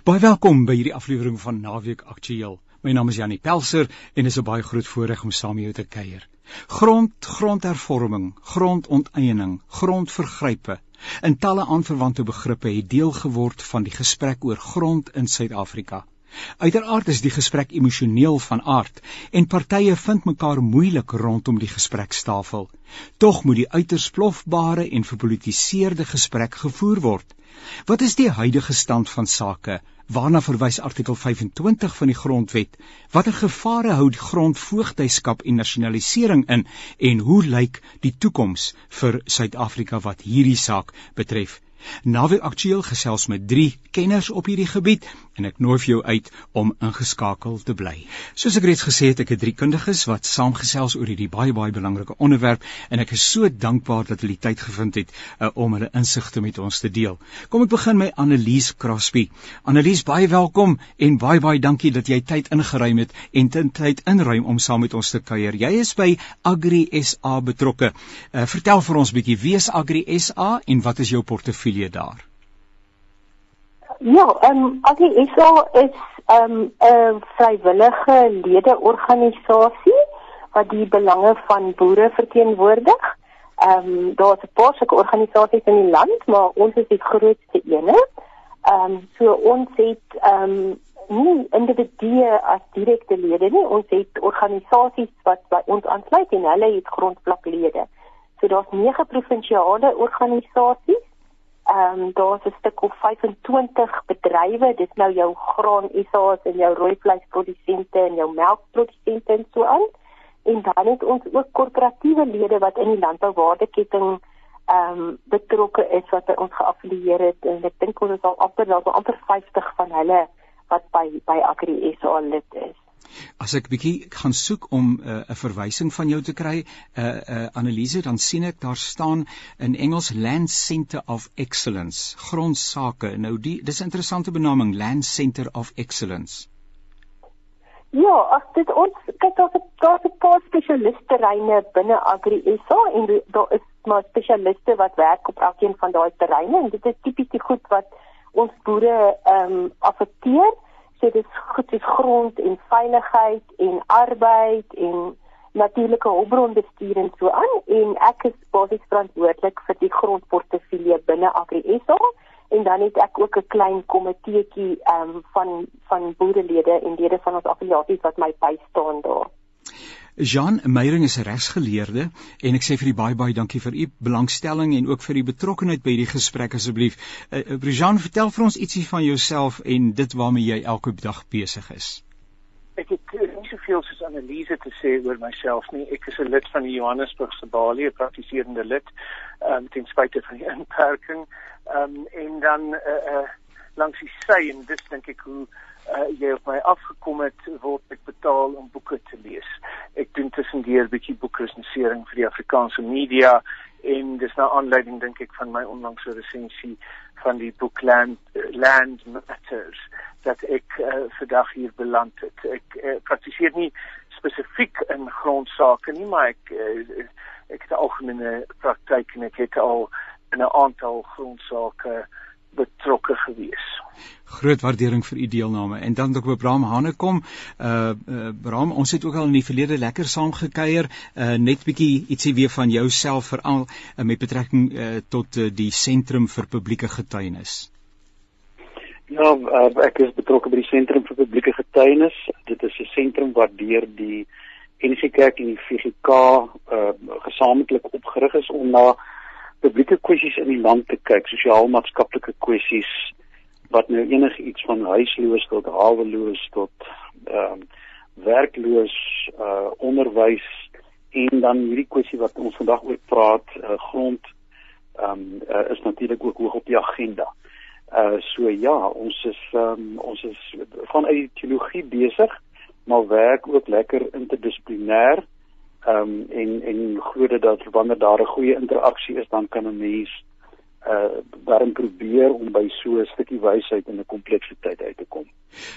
Baie welkom by hierdie aflewering van Naweek Aktueel. My naam is Janie Pelser en dit is 'n baie groot voorreg om saam met jou te kuier. Grond, grondhervorming, grondonteiening, grondvergrype en talle aanverwante begrippe het deel geword van die gesprek oor grond in Suid-Afrika. Uiteraard is die gesprek emosioneel van aard en partye vind mekaar moeilik rondom die gesprekstafel. Tog moet die uiters plofbare en verpolitiseerde gesprek gevoer word. Wat is die huidige stand van sake? Waarna verwys artikel 25 van die Grondwet? Watter gevare hou grondvoogdyskap en nasionalisering in en hoe lyk die toekoms vir Suid-Afrika wat hierdie saak betref? Naweek Aktueel gesels met 3 kenners op hierdie gebied en ek nooi vir jou uit om ingeskakel te bly. Soos ek reeds gesê het, ek het 3 kundiges wat saamgesels oor hierdie baie baie belangrike onderwerp en ek is so dankbaar dat hulle tyd gevind het uh, om hulle insigte met ons te deel. Kom ek begin met Annelies Crosby. Annelies, baie welkom en baie baie dankie dat jy tyd ingeruim het en tyd inruim om saam met ons te kuier. Jy is by Agri SA betrokke. Uh, vertel vir ons bietjie wie is Agri SA en wat is jou portefeulje? Portefeulje daar? Ja, ehm um, AGSA is ehm um, 'n vrywillige ledeorganisasie wat die belange van boere verteenwoordig. Ehm um, daar's 'n paar sulke organisasies in die land, maar ons is die grootste ene. Ehm um, so ons het ehm um, nie individue as direkte lede nie, ons het organisasies wat by ons aansluit en hulle het grondvlaklede. So daar's nege provinsiale organisasies ehm um, daar's 'n stuk of 25 bedrywe, dis nou jou graan ISA's en jou rooi vleisprodusente en jou melkprodusente en so aan. En dan het ons ook korporatiewe lede wat in die landbouwaardeketting ehm um, betrokke is wat ons geaffilieer het en ek dink ons is al amper wel amper 50 van hulle wat by by Agri SA lid is. As ek bietjie gaan soek om uh, 'n uh, verwysing van jou te kry, 'n uh, uh, analise, dan sien ek daar staan in Engels Land Center of Excellence, grondsake. Nou die dis 'n interessante benaming, Land Center of Excellence. Ja, as dit ons kyk daar's 'n daar's 'n paar spesialistterreine binne Agri SA en daar is maar spesialiste wat werk op elkeen van daai terreine en dit is tipies die goed wat ons boere ehm um, affekteer so dit is goed is grond en veiligheid en arbeid en natuurlike hulpbronbestuur en so aan en ek is basies verantwoordelik vir die grondportefeulje binne AgriSA en dan het ek ook 'n klein komiteetjie um, van van boerelede en lede van ons affiliasies wat my bystaan daar. Jean Meyering is 'n regsgeleerde en ek sê vir u baie baie dankie vir u belangstelling en ook vir u betrokkeheid by hierdie gesprek asseblief. Uh, uh, Jean, vertel vir ons ietsie van jouself en dit waarmee jy elke dag besig is. Ek het uh, nie soveel soos analise te sê oor myself nie. Ek is 'n lid van die Johannesburgse Balie, 'n praktiserende lid, um, ten spyte van die inperking. Ehm um, en dan uh, uh, langs die sy en dis dink ek hoe uh, jy op my afgekom het word ek betaal om boeke te lees. Ek doen tussendeur 'n bietjie boekresensering vir die Afrikaanse media en dis nou aanleiding dink ek van my onlangse resensie van die boek Land Land Matters dat ek uh, vandag hier beland het. Ek uh, praktiseer nie spesifiek in grondsake nie, maar ek uh, ek het algemene praktyk en ek het al 'n aantal grondsake uh, betrokke gewees. Groot waardering vir u deelname. En dan ook Bram Hanekom. Uh, uh Bram, ons het ook al in die verlede lekker saam gekuier. Uh net bietjie ietsie weer van jouself veral uh, met betrekking uh, tot uh, die sentrum vir publieke getuienis. Ja, uh, ek is betrokke by die sentrum vir publieke getuienis. Dit is 'n sentrum wat deur die NG Kerk en die VGK uh gesamentlik opgerig is om na publieke kwessies in die land te kyk, sosiaal-maatskaplike kwessies wat nou enigiets van huisloos tot haweloos tot ehm um, werkloos uh onderwys en dan hierdie kwessie wat ons vandag oor praat, uh, grond ehm um, uh, is natuurlik ook hoog op die agenda. Uh so ja, ons is ehm um, ons is vanuit teologie besig, maar werk ook lekker interdissiplinêr ehm um, en en glo dit dat wanneer daar 'n goeie interaksie is dan kan 'n mens uh daarin probeer om by so 'n stukkie wysheid in 'n kompleksiteit uit te kom.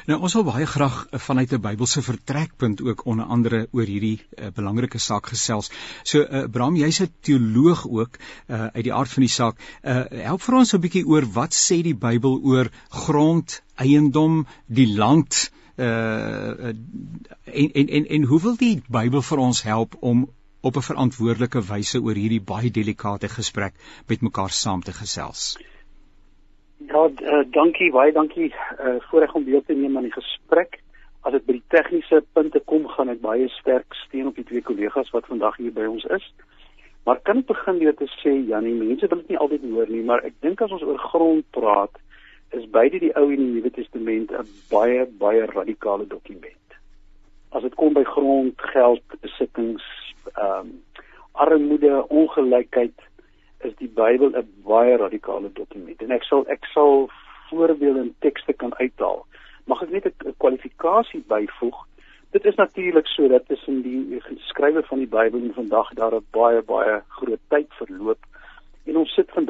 Nou ons wil baie graag vanuit 'n Bybelse vertrekpunt ook onder andere oor hierdie uh, belangrike saak gesels. So uh, Bram, jy's 'n teoloog ook uh, uit die aard van die saak. Uh, help vir ons 'n bietjie oor wat sê die Bybel oor grond, eiendom, die land uh en en en, en hoe wil die Bybel vir ons help om op 'n verantwoordelike wyse oor hierdie baie delikate gesprek met mekaar saam te gesels. Ja, uh, dankie, baie dankie uh, voorreg om deel te neem aan die gesprek. As dit by die tegniese punte kom, gaan ek baie sterk steun op die twee kollegas wat vandag hier by ons is. Maar kan ek begin deur te sê, Janie, mense wil dit nie altyd hoor nie, maar ek dink as ons oor grond praat, is beide die Ou en die Nuwe Testament 'n baie baie radikale dokument. As dit kom by grond, geld, besittings, ehm um, armoede, ongelykheid is die Bybel 'n baie radikale dokument. En ek sal ek sal voorbeelde en tekste kan uithaal. Mag ek net 'n kwalifikasie byvoeg? Dit is natuurlik so dat tussen die skrywe van die Bybel en vandag daar 'n baie baie groot tyd verloop.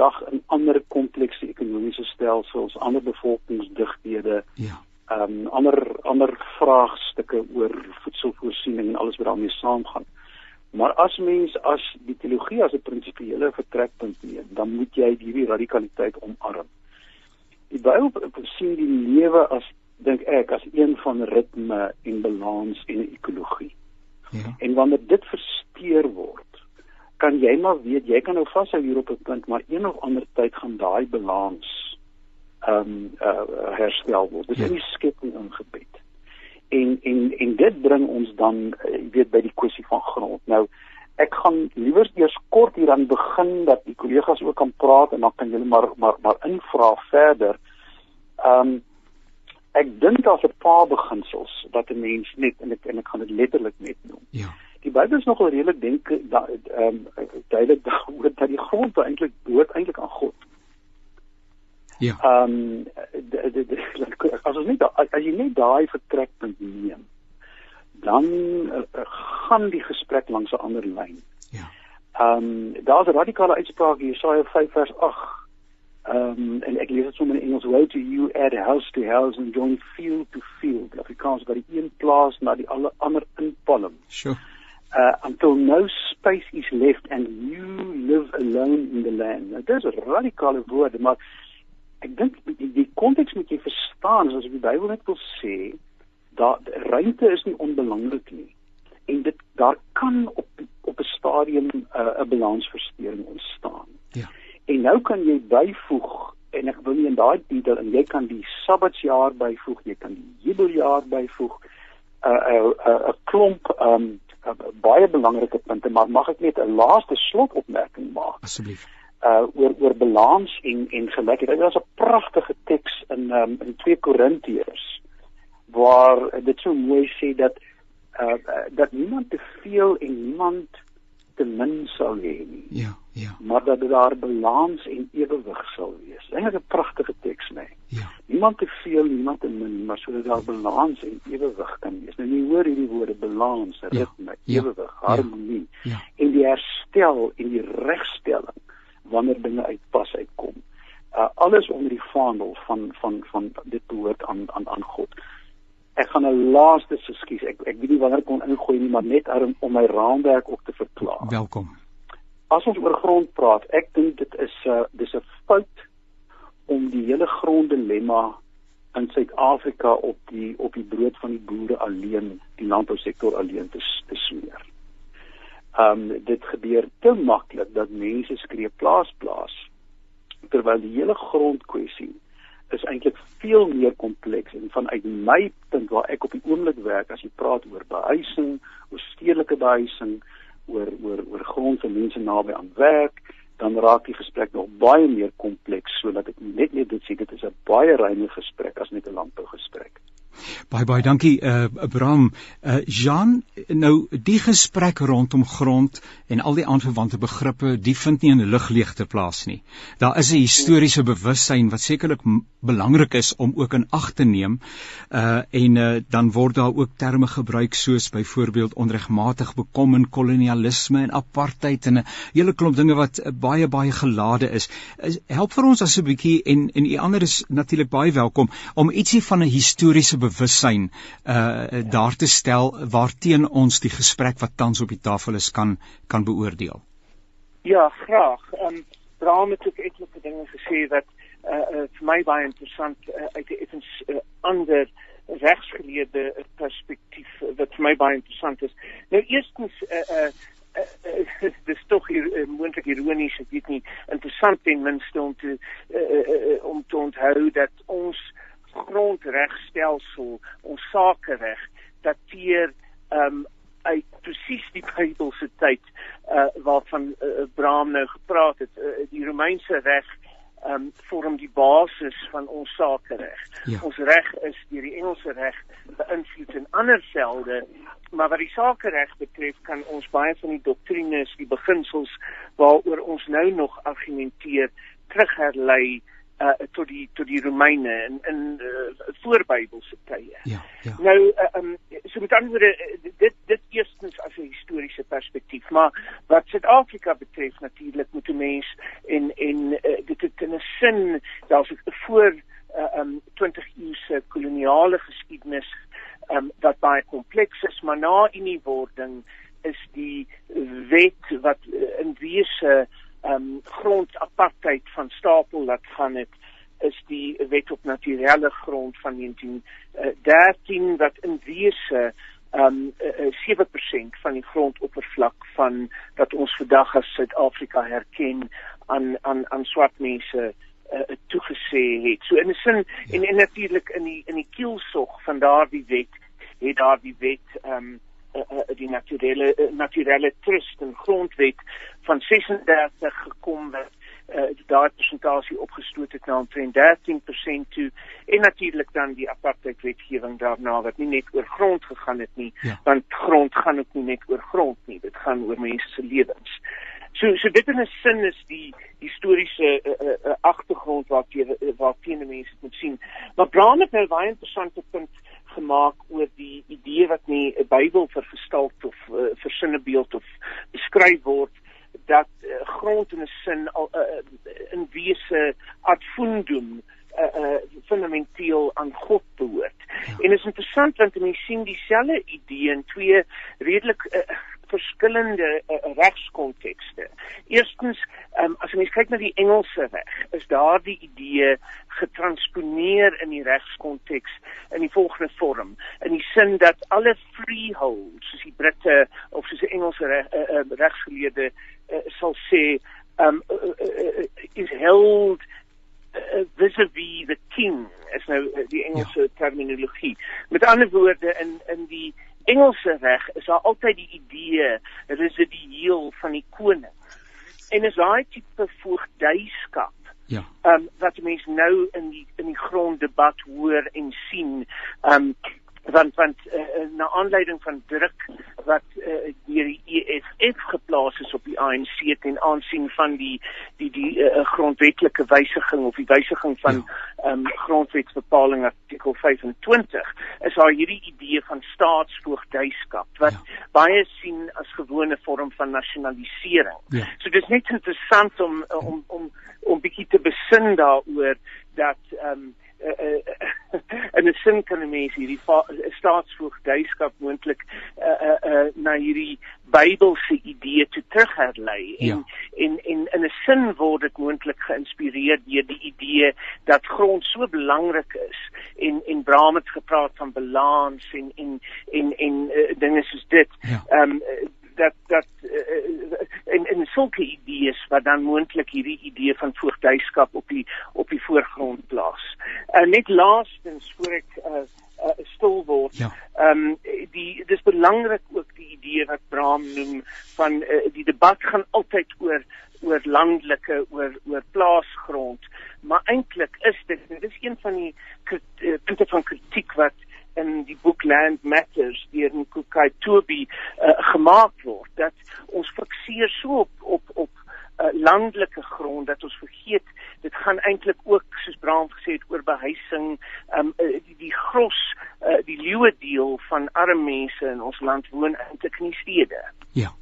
Vandag in ander komplekse ekonomiese stelsels, ander bevolkingsdigthede. Ja. Ehm um, ander ander vraagstukke oor voedselvoorsiening en alles wat daarmee saamgaan. Maar as mens as die teologie as 'n prinsipiële vertrekpunt neem, dan moet jy hierdie radikaliteit omarm. Die Bybel sien die lewe as dink ek as een van ritme en balans en ekologie. Ja. En wanneer dit versteur word, kan jy maar weet jy kan nou vashou hier op 'n punt, maar een of ander tyd gaan daai balans ehm um, uh, herstel word. Dis ja. nie skepping ingebed en en en dit bring ons dan uh, weet by die kwessie van grond. Nou ek gaan liewer eers kort hier aan begin dat die kollegas ook kan praat en dan kan julle maar maar maar invra verder. Ehm um, ek dink daar's 'n paar beginsels wat 'n mens net en ek en ek gaan dit letterlik net noem. Ja. Die Bybel is nogal redelik dink dat ehm um, duidelik daaroor dat die grond eintlik behoort eintlik aan God. Ja. Ehm um, as ons net as jy net daai vertrekpunt neem, dan uh, gaan die gesprek langs 'n ander lyn. Ja. Ehm um, daar's 'n radikale uitspraak in Jesaja 5 vers 8. Ehm um, en ek lees dit sommer in Engels: "Woe to you add house to house and join field to field." Afrikaans wat die een plaas na die alle ander inpalm. Sure. Uh, until no space is left and you live alone in the land. Nou, dit is 'n radikale woord, maar ek dink die die konteks moet jy verstaan as die Bybel net wil sê dat ruimte is nie onbelangrik nie en dit daar kan op op 'n stadium 'n uh, balansversteuring ontstaan. Ja. En nou kan jy byvoeg en ek wil nie in daai detail en jy kan die sabbatsjaar byvoeg, jy kan die jubeljaar byvoeg. 'n uh, 'n uh, 'n uh, klomp um uh, baie belangrike punte, maar mag ek net 'n laaste slotopmerking maak? Asseblief uh oor oor balans en en gelykheid. Dit is 'n pragtige teks in um, in 2 Korintiërs waar dit so mooi sê dat uh dat niemand te veel en niemand te min sal hê nie. Ja, ja. Maar dat daar balans en ewewig sal wees. Dit is 'n pragtige teks, nee. Ja. Niemand te veel, niemand te min, maar sodat daar balans en ewewig kan wees. Nou jy hoor hierdie woorde balans, ja, ritme, ja, ewewig, ja, harmonie ja. en die herstel en die regstelling wanneer dinge uit pas uitkom. Uh alles onder die vaandel van van van dit behoort aan aan aan God. Ek gaan 'n laaste ekskuus. Ek ek weet nie wanneer kon ingooi nie, maar net om, om my raamwerk ook te verklaar. Welkom. As ons oor grond praat, ek dink dit is 'n uh, dis 'n fout om die hele gronddilemma in Suid-Afrika op die op die brood van die boere alleen, die landbousektor alleen te te smeer. Ehm um, dit gebeur te maklik dat mense skree plaas plaas terwyl die hele grondkwessie is eintlik veel meer kompleks en vanuit my punt waar ek op die oomblik werk as jy praat oor behuising, oor stedelike behuising, oor oor oor grond vir mense naby aan werk, dan raak die gesprek nog baie meer kompleks sodat ek net net dit sê dit is 'n baie ruimer gesprek as net 'n landbougesprek. Baie baie dankie uh Bram. Uh Jean, nou die gesprek rondom grond en al die aanverwante begrippe, die vind nie in 'n lugleegte plaas nie. Daar is 'n historiese bewussyn wat sekerlik belangrik is om ook in ag te neem. Uh en uh dan word daar ook terme gebruik soos byvoorbeeld onregmatig bekom en kolonialisme en apartheid en 'n hele klomp dinge wat uh, baie baie gelade is. is help vir ons as 'n bietjie en en u ander is natuurlik baie welkom om ietsie van 'n historiese bewussyn uh daar te stel waarteen ons die gesprek wat tans op die tafel is kan kan beoordeel. Ja, graag. Ehm um, Bram het ook etlike dinge gesê wat uh, uh vir my baie interessant uh, uit 'n effens uh, ander regsgeleerde perspektief wat vir my baie interessant is. Nou eerstens uh uh uh, dis tog hier uh, moontlik ironies ek weet nie interessant ten minste om te uh, uh, om te onthou dat ons grondregstelsel ons sakereg dateer um uit presies die Bybelse tyd uh waarvan uh, Abraham nou gepraat het uh, die Romeinse reg um vorm die basis van ons sakereg. Ja. Ons reg is deur die Engelse reg beïnvloed in ander velde, maar wat die sakereg betref kan ons baie van die doktrines, die beginsels waaroor ons nou nog argumenteer terugherlei uh tot die tot die Romeine in in uh, voorbybelse tye. Ja, ja. Nou uh, um so met ander woorde uh, dit dit eerstens as 'n historiese perspektief, maar wat Suid-Afrika betref natuurlik moet 'n mens en en uh, dit het in 'n sin daar's 'n voor uh, um 20 eeu se koloniale geskiedenis um wat baie kompleks is, maar na uniewording is die wet wat uh, in wese um grondapartheid van stapel laat gaan het is die wet op natuurlike grond van 1913 uh, wat in wese um uh, 7% van die grondoppervlak van wat ons vandag as Suid-Afrika herken aan aan aan swart mense uh, toegesê het. So in 'n sin ja. en, en natuurlik in die in die kielsog van daardie wet het daardie wet um uh, die natuurlike uh, natuurlike trust en grondwet van 36 gekom wat uh, daai persentasie opgestoot het na omtrent 13% toe. En natuurlik dan die apartheid wetgewing daarna wat nie net oor grond gegaan het nie ja. want grond gaan ook nie net oor grond nie dit gaan oor mense se lewens. So so dit in 'n sin is die historiese uh, uh, uh, agtergrond wat jy wat jy mense moet sien. Maar Brown het 'n baie interessante punt gemaak oor die idee wat nie 'n Bybel vergestalt of uh, versinnebeeld of beskryf word dat uh, grond in 'n sin al uh, in wese ad fundum uh, uh, fundamenteel aan God behoort. Ja. En is interessant want mense sien dieselfde idee in twee redelik uh, verskillende uh, regskontekste. Eerstens, um, as mens kyk na die Engelse reg, is daar die idee getransponeer in die regskonteks in die volgende vorm, in die sin dat alle freehold, soos die Britte of soos die Engelse reg, uh, uh, regsgeleerde uh, sal sê, um, uh, uh, is held uh, vis-a-vis the king is nou die Engelse ja. terminologie. Met ander woorde in in die Engelse reg is daar altyd die idee residueel van die koning. En is daai tipe voogdyskap Ja. Ehm um, wat mense nou in die in die gronddebat hoor en sien, ehm um, want want uh, na aanleiding van druk wat uh, deur die EFF geplaas is op die ANC ten aansien van die die die uh, grondwetlike wysiging of die wysiging van um, grondwetsbepaling artikel 25 is daar hierdie idee van staatsvoogdyskap wat ja. baie sien as gewone vorm van nasionalisering. Ja. So dis net interessant om om om om bietjie te besin daaroor dat ehm um, uh, uh, in 'n sin kan 'n mens hierdie staatsvoogdyskap moontlik uh, uh, uh, na hierdie Bybelse idee te terugherlei en, ja. en en in 'n sin word dit moontlik geïnspireer deur die idee dat grond so belangrik is en en Abraham het gepraat van balans en en en en uh, dinge soos dit. Ja. Ehm ja. um, dat dat uh, en en sulke idees wat dan moontlik hierdie idee van voogdyskap op die op die voorgrond plaas. Uh, net laastens voor ek uh, uh, stil word. Ja. Ehm ja. um, die dis belangrik ook die idee wat Bram noem van uh, die debat gaan altyd oor oor landelike oor oor plaasgrond, maar eintlik is dit dis een van die punte van kritiek wat in die boek Land Matters deur Nkukai Toby uh, gemaak word dat ons fikseer so op op op uh, landelike grond dat ons vergeet dit gaan eintlik ook soos Braam gesê het oor behuising um, uh, die, die gros uh, die lewe deel van arme mense in ons land woon eintlik in die stede. Ja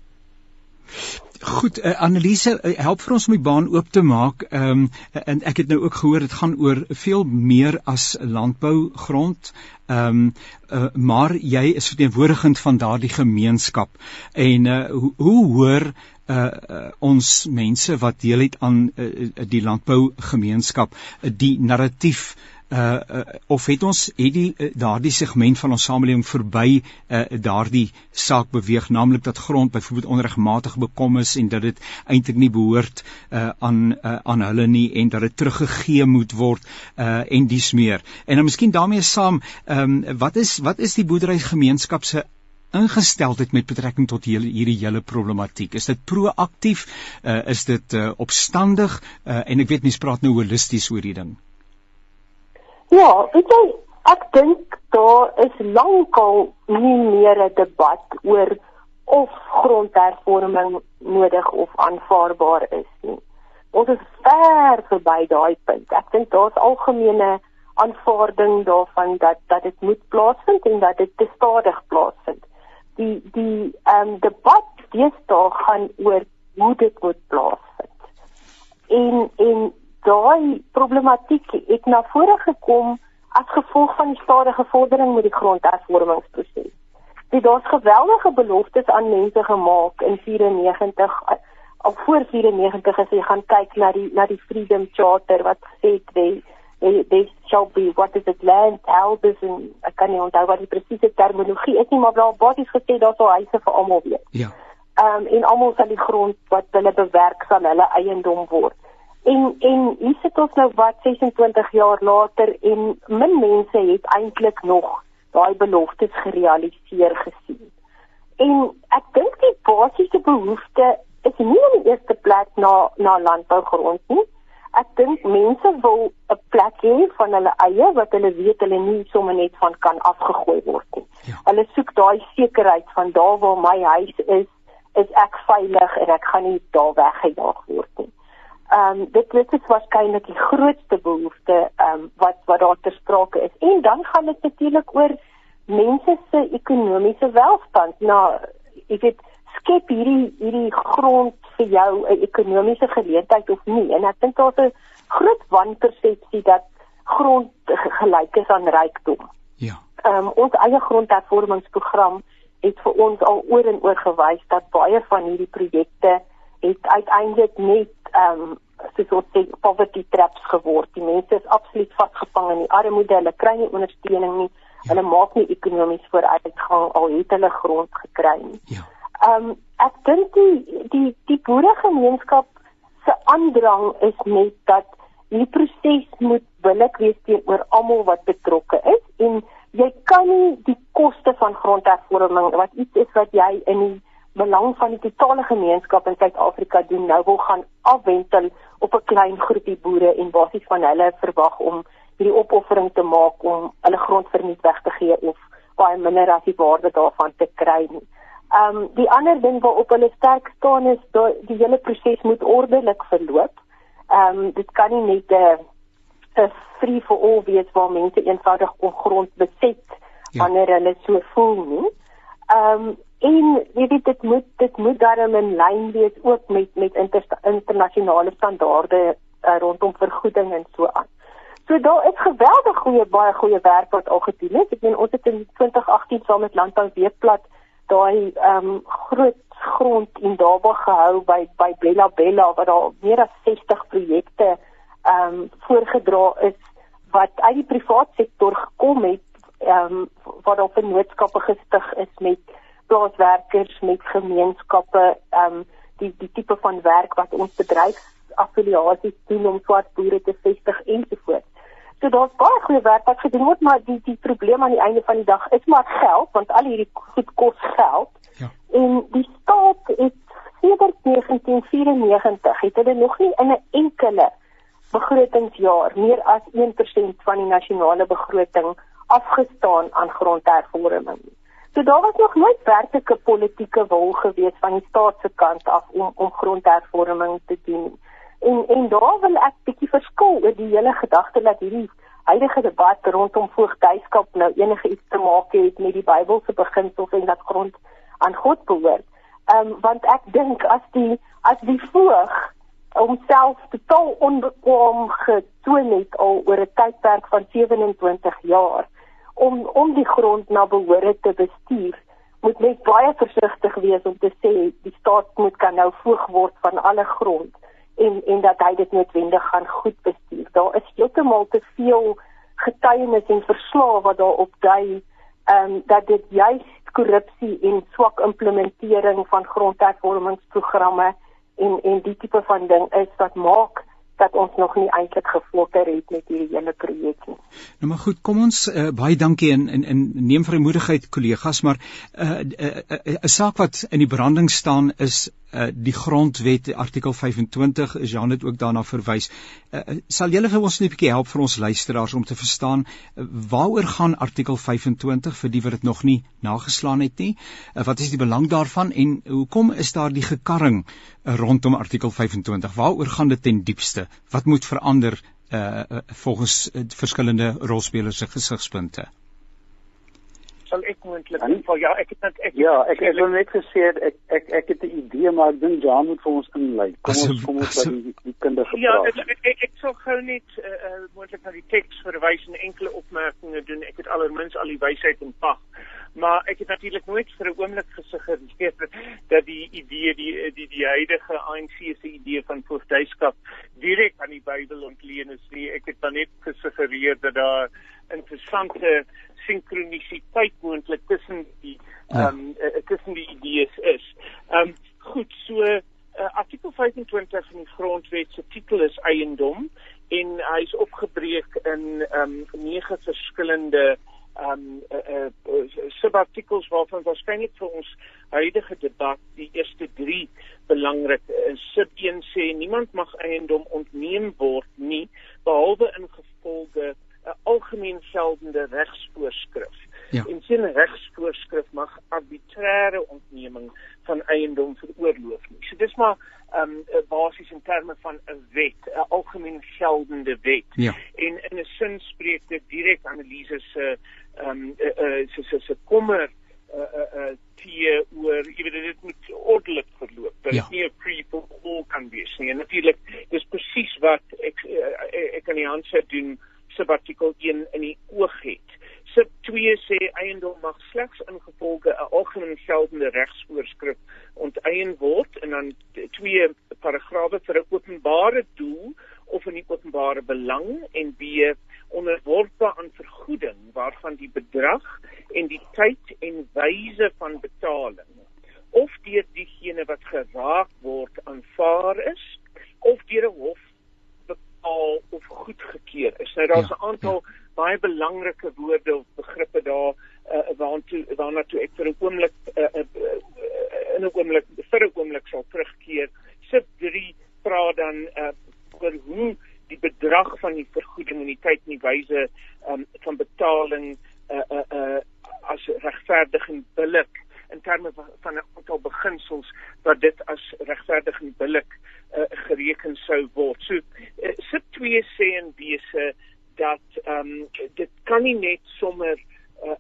Goed, uh, Annelise, uh, help vir ons om die baan oop te maak. Ehm um, en ek het nou ook gehoor dit gaan oor veel meer as landbougrond. Ehm um, uh, maar jy is verteenwoordigend van daardie gemeenskap. En uh, hoe, hoe hoor uh, uh ons mense wat deel het aan uh, die landbougemeenskap uh, die narratief uh, uh of het ons het die uh, daardie segment van ons samelewing verby uh, daardie saak beweeg naamlik dat grond byvoorbeeld onregmatig bekom is en dat dit eintlik nie behoort uh, aan uh, aan hulle nie en dat dit teruggegee moet word uh, en dis meer en dan miskien daarmee saam um, wat is wat is die boerderygemeenskap se ingesteldheid met betrekking tot hierdie hierdie hele problematiek. Is dit proaktief? Uh, is dit uh, opstandig? Uh, en ek weet mense praat nou holisties oor die ding. Ja, weet jy, ek dink daar is lankal nie meer 'n debat oor of grondhervorming nodig of aanvaarbaar is nie. Ons is ver verby daai punt. Ek dink daar's algemene aanvaarding daarvan dat dat dit moet plaasvind en dat dit te stadig plaasvind. Die die ehm um, debat deesdae gaan oor hoe dit moet plaasvind. En en daai problematiek het na vore gekom as gevolg van die stadige vordering met die grondhervormingsproses. Dit daar's geweldige beloftes aan mense gemaak in 94 al voor 94 as jy gaan kyk na die na die Freedom Charter wat sê dit they shall be what is it land houses en ek kan nie onthou wat die presiese terminologie is nie maar daar basies gesê daar sou huise vir almal wees. Ja. Ehm um, en almal sal die grond wat hulle bewerk sal hulle eiendom word. En en hier sit ons nou wat 26 jaar later en min mense het eintlik nog daai beloftes gerealiseer gesien. En ek dink die basiese behoefte is nie in die eerste plek na na landbougrond nie. Ek dink mense wil 'n plek hê van hulle eie wat hulle weet hulle nie sommer net van kan afgegooi word nie. Ja. Hulle soek daai sekerheid van daar waar my huis is, is ek veilig en ek gaan nie daar weggejaag word nie ehm um, dit dit is waarskynlik die grootste behoefte ehm um, wat wat daar ter sprake is. En dan gaan dit natuurlik oor mense se ekonomiese welstand. Nou, ek weet skep hierdie hierdie grond vir jou 'n ekonomiese geleentheid of nie. En ek dink daar's 'n groot wanpersepsie dat grond gelyk is aan rykdom. Ja. Ehm um, ons eie grondhervormingsprogram het vir ons al oor en oor gewys dat baie van hierdie projekte het uiteindelik net ehm um, soos ons sê poverty traps geword. Die mense is absoluut vasgevang in die armoede. Hulle kry nie ondersteuning nie. Ja. Hulle maak nie ekonomies vooruitgang al het hulle grond gekry nie. Ja. Ehm um, ek dink die die die boeregemeenskap se aandrang is net dat die proses moet billik wees teenoor almal wat betrokke is en jy kan nie die koste van grondhervorming wat iets is wat jy in die belang van die totale gemeenskap in Suid-Afrika doen nou wil gaan afwentel op 'n klein groepie boere en basies van hulle verwag om hierdie opoffering te maak om hulle grond verniet weg te gee of baie minder as die waarde daarvan te kry nie. Ehm um, die ander ding waarop hulle sterk staan is dat die hele proses moet ordelik verloop. Ehm um, dit kan nie net 'n 'n free for all wees waar mense eenvoudig ongrond beset ja. wanneer hulle so voel nie. Ehm um, en jy weet dit moet dit moet daarom in lyn wees ook met met inter, internasionale standaarde uh, rondom vergoeding en so aan. So daar is geweldig goeie baie goeie werk wat al gedoen is. Ek meen ons het in 2018 saam met Landbou Weekblad daai ehm um, groot grond in Daba gehou by by Bella Bella waar daar meer as 60 projekte ehm um, voorgedra is wat uit die privaat sektor gekom het ehm um, wat op vennootskappe gestig is met plaaswerkers met gemeenskappe ehm um, die die tipe van werk wat ons bedryfsaffiliasies doen om swart boere te vestig ensovoorts. So daar's baie goeie werk wat gedoen word, maar die die probleem aan die einde van die dag is maar geld want al hierdie goed kos geld. Ja. En die staat het sedert 1994 het hulle nog nie in 'n enkele begrotingsjaar meer as 1% van die nasionale begroting afgestaan aan grondhervorming. So daar was nog nooit werklike politieke wil gewees van die staat se kant af om om grondhervorming te doen. En en daar wil ek bietjie verskil oor die hele gedagte dat hierdie huidige debat rondom voogdyskap nou enige iets te maak het met die Bybelse beginsels en dat grond aan God behoort. Ehm um, want ek dink as die as die voog homself totaal onbekwam getoon het al oor 'n tydperk van 27 jaar om om die grond na behoore te bestuur moet net baie versigtig wees om te sê die staat moet kan nou voog word van alle grond en en dat hy dit noodwendig gaan goed bestuur. Daar is heeltemal te veel getuienis en verslae wat daarop dui ehm um, dat dit juis korrupsie en swak implementering van grondhervormingsprogramme en en die tipe van ding is wat maak dat ons nog nie eintlik gefokker het met hierdie hele projek nie. Nou maar goed, kom ons uh, baie dankie en en, en neem vrymoedigheid kollegas, maar 'n uh, 'n uh, uh, uh, saak wat in die branding staan is uh, die grondwet artikel 25 is Jan het ook daarna verwys. Uh, sal julle vir ons net 'n bietjie help vir ons luisteraars om te verstaan uh, waaroor gaan artikel 25 vir die wat dit nog nie nageslaan het nie? Uh, wat is die belang daarvan en hoekom is daar die gekarring uh, rondom artikel 25? Waaroor gaan dit ten diepste? Wat moet verander uh, uh, volgens uh, verskillende rolspelers se gesigspunte? Moontlik vir ja, ek het net ek Ja, ek het net gesê ek ek ek het 'n idee maar ek dink Jan moet vir ons inlei. Kom ons kom ons by die, die kinders Ja, gepraat. ek ek, ek, ek sal gou net uh, uh, moontlik na die teks verwys en enkele opmerkings doen. Ek het allermins al die wysheid in pag. Maar ek het natuurlik nooit vir 'n oomblik gesuggereer dat die idee die die die huidige ANC se idee van voogdyskap direk aan die Bybel ontleen is nie. Ek het dan net gesuggereer dat daar interessante sinkronisiteit moontlik tussen die Ja. ehm um, tussen die idees is. Ehm um, goed, so uh, artikel 25 van die grondwet se titel is eiendom en hy is opgebreek in ehm um, nege verskillende um, uh, uh, subartikels waarvan waarskynlik vir ons huidige debat die eerste 3 belangrik is. Sub 1 sê niemand mag eiendom ontneem word nie behalwe in gevolge 'n algemeen geldende regsvoorskrif. Ja. En sien regsvoorskrif mag arbitreëre ontneming van eiendom veroorloof nie. So dis maar ehm um, basies in terme van 'n wet, 'n algemeen geldende wet. Ja. En in 'n sin spreek dit direk analise se ehm um, uh, uh, se se se kommer uh uh, uh tie oor jy weet dit moet ordelik verloop. Dat Ja. dit nie 'n free for all kan wees nie. En natuurlik dis presies wat ek uh, ek aan die hand sit doen subartikel 1 in die oog het. Sub 2 sê eiendom mag slegs ingevolge 'n algemeen geldende regsvoorskrif onteien word en dan twee paragrawe vir 'n openbare doel of in die openbare belang en B onderworpe aan vergoeding waarvan die bedrag en die tyd en wyse van betaling of deur diegene wat geraak word aanvaar is of deur 'n hof bepaal of goedgekeur is. Nou daar's 'n Ja, aantal baie belangrike woorde of begrippe daar uh, waartoe waarna toe ek vir 'n oomblik uh, uh, uh, in 'n oomblik vir 'n oomblik sal terugkeer. Sub 3 praat dan uh, oor hoe die bedrag van die vergoeding en die tyd en die wyse um, van betaling uh, uh, uh, as regverdig en billik in terme van 'n aantal beginsels wat dit as regverdig en billik uh, gereken sou word. So uh, sub 2 sê in wese dat ehm um, dit kan nie net sommer uh,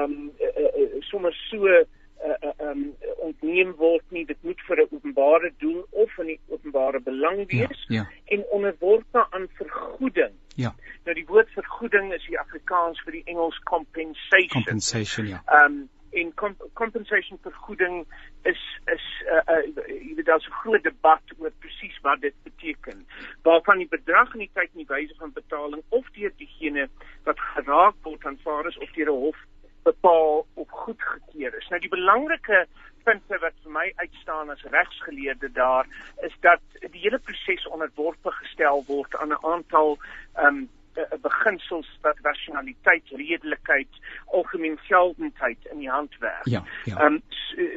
um uh, uh, sommer so uh, uh, um ontneem word nie dit moet vir 'n openbare doel of in die openbare belang Ja, wees ja. en onderworpe aan vergoeding Ja, nou die woord vergoeding is die Afrikaans vir die Engels compensation compensation ja. um en comp compensation vergoeding is is uh, uh jy weet daar's 'n groot debat oor presies wat dit beteken. Waarvan die bedrag en die tyd en die wyse van betaling of deur diegene wat geraak word aanvaar is of deur 'n hof bepaal of goedgekeur is. Nou die belangrike punte wat vir my uitstaan as regsgeleerde daar is dat die hele proses onderworpe gestel word aan 'n aantal um uh, beginsels wat rationaliteit, redelikheid, algemeen geldendheid in die hand werk. Ja, ja. Ehm um,